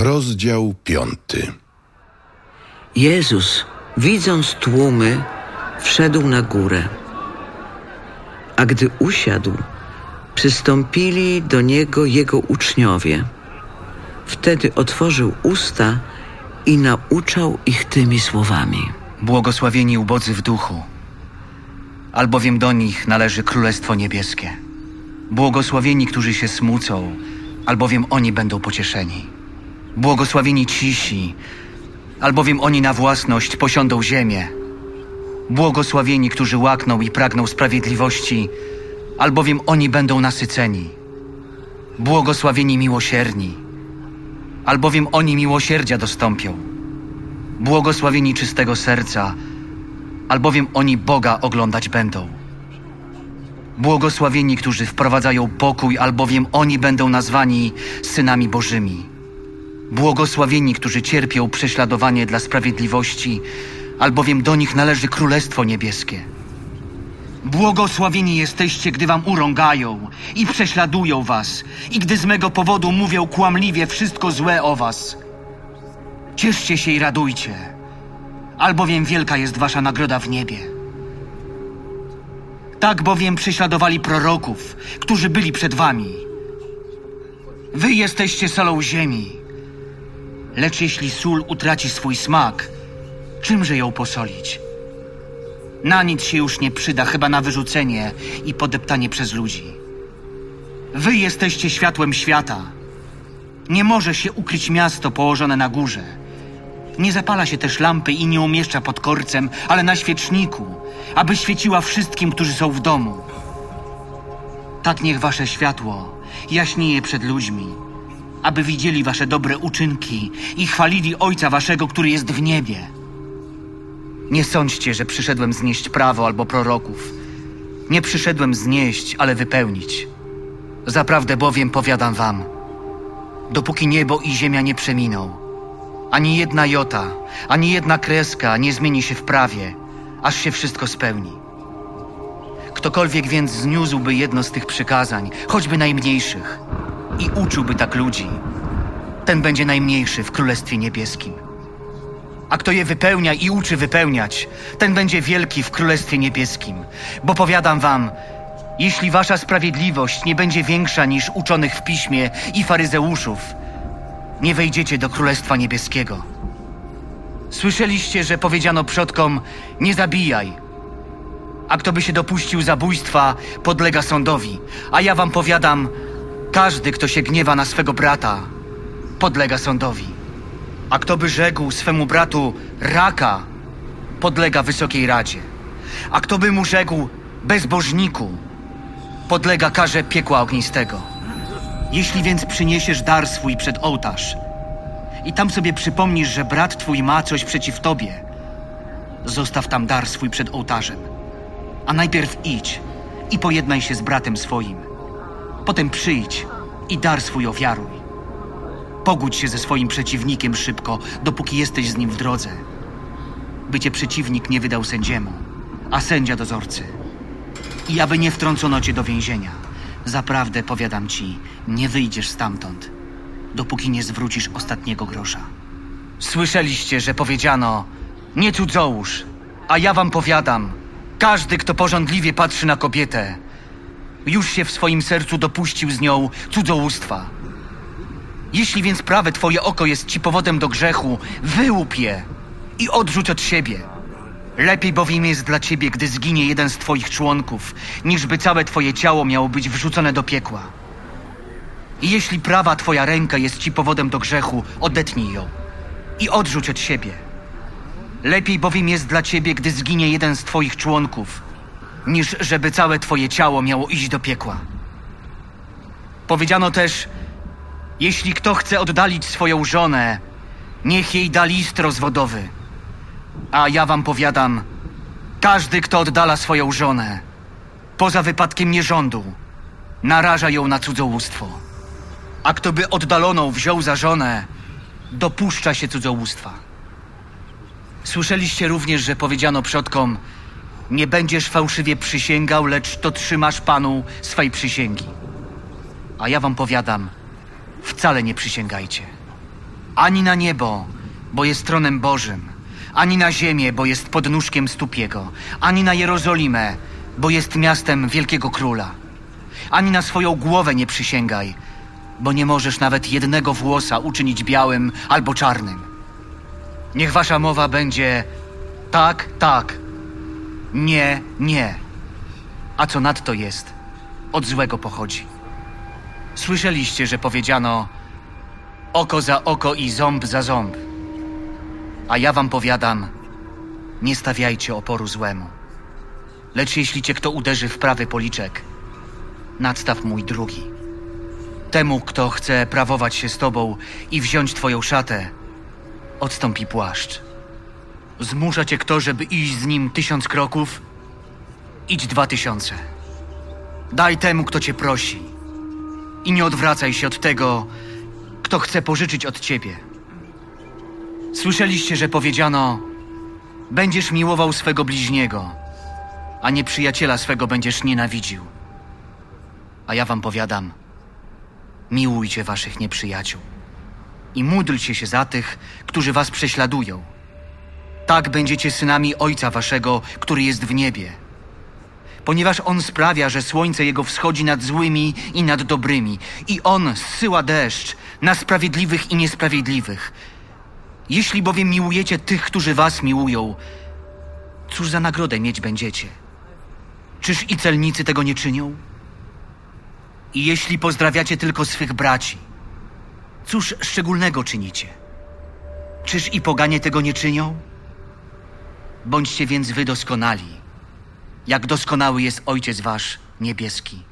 Rozdział piąty. Jezus, widząc tłumy, wszedł na górę. A gdy usiadł, przystąpili do niego jego uczniowie. Wtedy otworzył usta i nauczał ich tymi słowami. Błogosławieni ubodzy w duchu, albowiem do nich należy Królestwo Niebieskie. Błogosławieni, którzy się smucą, albowiem oni będą pocieszeni. Błogosławieni cisi, albowiem oni na własność posiądą ziemię. Błogosławieni, którzy łakną i pragną sprawiedliwości, albowiem oni będą nasyceni. Błogosławieni miłosierni, albowiem oni miłosierdzia dostąpią. Błogosławieni czystego serca, albowiem oni Boga oglądać będą. Błogosławieni, którzy wprowadzają pokój, albowiem oni będą nazwani synami Bożymi. Błogosławieni, którzy cierpią prześladowanie dla sprawiedliwości, albowiem do nich należy Królestwo Niebieskie. Błogosławieni jesteście, gdy wam urągają i prześladują was, i gdy z mego powodu mówią kłamliwie wszystko złe o was. Cieszcie się i radujcie, albowiem wielka jest wasza nagroda w niebie. Tak bowiem prześladowali proroków, którzy byli przed wami. Wy jesteście solą ziemi. Lecz jeśli sól utraci swój smak, czymże ją posolić? Na nic się już nie przyda, chyba na wyrzucenie i podeptanie przez ludzi. Wy jesteście światłem świata. Nie może się ukryć miasto położone na górze. Nie zapala się też lampy i nie umieszcza pod korcem, ale na świeczniku, aby świeciła wszystkim, którzy są w domu. Tak niech wasze światło jaśnieje przed ludźmi, aby widzieli wasze dobre uczynki i chwalili Ojca waszego, który jest w niebie. Nie sądźcie, że przyszedłem znieść prawo albo proroków. Nie przyszedłem znieść, ale wypełnić. Zaprawdę bowiem powiadam wam, dopóki niebo i ziemia nie przeminą, ani jedna jota, ani jedna kreska nie zmieni się w prawie, aż się wszystko spełni. Ktokolwiek więc zniósłby jedno z tych przykazań, choćby najmniejszych, i uczyłby tak ludzi, ten będzie najmniejszy w Królestwie Niebieskim. A kto je wypełnia i uczy wypełniać, ten będzie wielki w Królestwie Niebieskim. Bo powiadam wam, jeśli wasza sprawiedliwość nie będzie większa niż uczonych w piśmie i faryzeuszów, nie wejdziecie do Królestwa Niebieskiego. Słyszeliście, że powiedziano przodkom: Nie zabijaj. A kto by się dopuścił zabójstwa, podlega sądowi. A ja wam powiadam: każdy, kto się gniewa na swego brata, podlega sądowi. A kto by rzekł swemu bratu raka, podlega wysokiej radzie. A kto by mu rzekł bezbożniku, podlega karze piekła ognistego. Jeśli więc przyniesiesz dar swój przed ołtarz i tam sobie przypomnisz, że brat twój ma coś przeciw tobie, zostaw tam dar swój przed ołtarzem. A najpierw idź i pojednaj się z bratem swoim. Potem przyjdź i dar swój ofiaruj. Pogódź się ze swoim przeciwnikiem szybko, dopóki jesteś z nim w drodze. By cię przeciwnik nie wydał sędziemu, a sędzia dozorcy. I aby nie wtrącono cię do więzienia. Zaprawdę powiadam ci, nie wyjdziesz stamtąd, dopóki nie zwrócisz ostatniego grosza. Słyszeliście, że powiedziano, nie cudzołóż, a ja wam powiadam, każdy, kto porządliwie patrzy na kobietę, już się w swoim sercu dopuścił z nią cudzołóstwa. Jeśli więc prawe twoje oko jest ci powodem do grzechu, wyłup je i odrzuć od siebie. Lepiej bowiem jest dla ciebie, gdy zginie jeden z twoich członków, niż by całe twoje ciało miało być wrzucone do piekła. I jeśli prawa twoja ręka jest ci powodem do grzechu, odetnij ją i odrzuć od siebie. Lepiej bowiem jest dla ciebie, gdy zginie jeden z twoich członków, niż żeby całe twoje ciało miało iść do piekła. Powiedziano też, jeśli kto chce oddalić swoją żonę, niech jej da list rozwodowy. A ja wam powiadam, każdy, kto oddala swoją żonę, poza wypadkiem nierządu, naraża ją na cudzołóstwo. A kto by oddaloną wziął za żonę, dopuszcza się cudzołóstwa. Słyszeliście również, że powiedziano przodkom, nie będziesz fałszywie przysięgał, lecz to trzymasz Panu swej przysięgi. A ja wam powiadam, wcale nie przysięgajcie. ani na niebo, bo jest tronem Bożym, ani na ziemię, bo jest podnóżkiem stóp Jego, ani na Jerozolimę, bo jest miastem wielkiego króla. Ani na swoją głowę nie przysięgaj, bo nie możesz nawet jednego włosa uczynić białym albo czarnym. Niech wasza mowa będzie tak, tak, nie, nie. A co nadto jest, od złego pochodzi. Słyszeliście, że powiedziano oko za oko i ząb za ząb. A ja wam powiadam, nie stawiajcie oporu złemu. Lecz jeśli cię kto uderzy w prawy policzek, nadstaw mój drugi. Temu, kto chce prawować się z tobą i wziąć twoją szatę, odstąpi płaszcz. Zmusza cię kto, żeby iść z nim tysiąc kroków? Idź dwa tysiące. Daj temu, kto cię prosi. I nie odwracaj się od tego, kto chce pożyczyć od ciebie. Słyszeliście, że powiedziano: Będziesz miłował swego bliźniego, a nie przyjaciela swego będziesz nienawidził. A ja wam powiadam: Miłujcie waszych nieprzyjaciół i módlcie się za tych, którzy was prześladują. Tak będziecie synami Ojca waszego, który jest w niebie. Ponieważ On sprawia, że słońce Jego wschodzi nad złymi i nad dobrymi, i On zsyła deszcz na sprawiedliwych i niesprawiedliwych. Jeśli bowiem miłujecie tych, którzy was miłują, cóż za nagrodę mieć będziecie? Czyż i celnicy tego nie czynią? I jeśli pozdrawiacie tylko swych braci, cóż szczególnego czynicie? Czyż i poganie tego nie czynią? Bądźcie więc wy doskonali, jak doskonały jest Ojciec Wasz niebieski.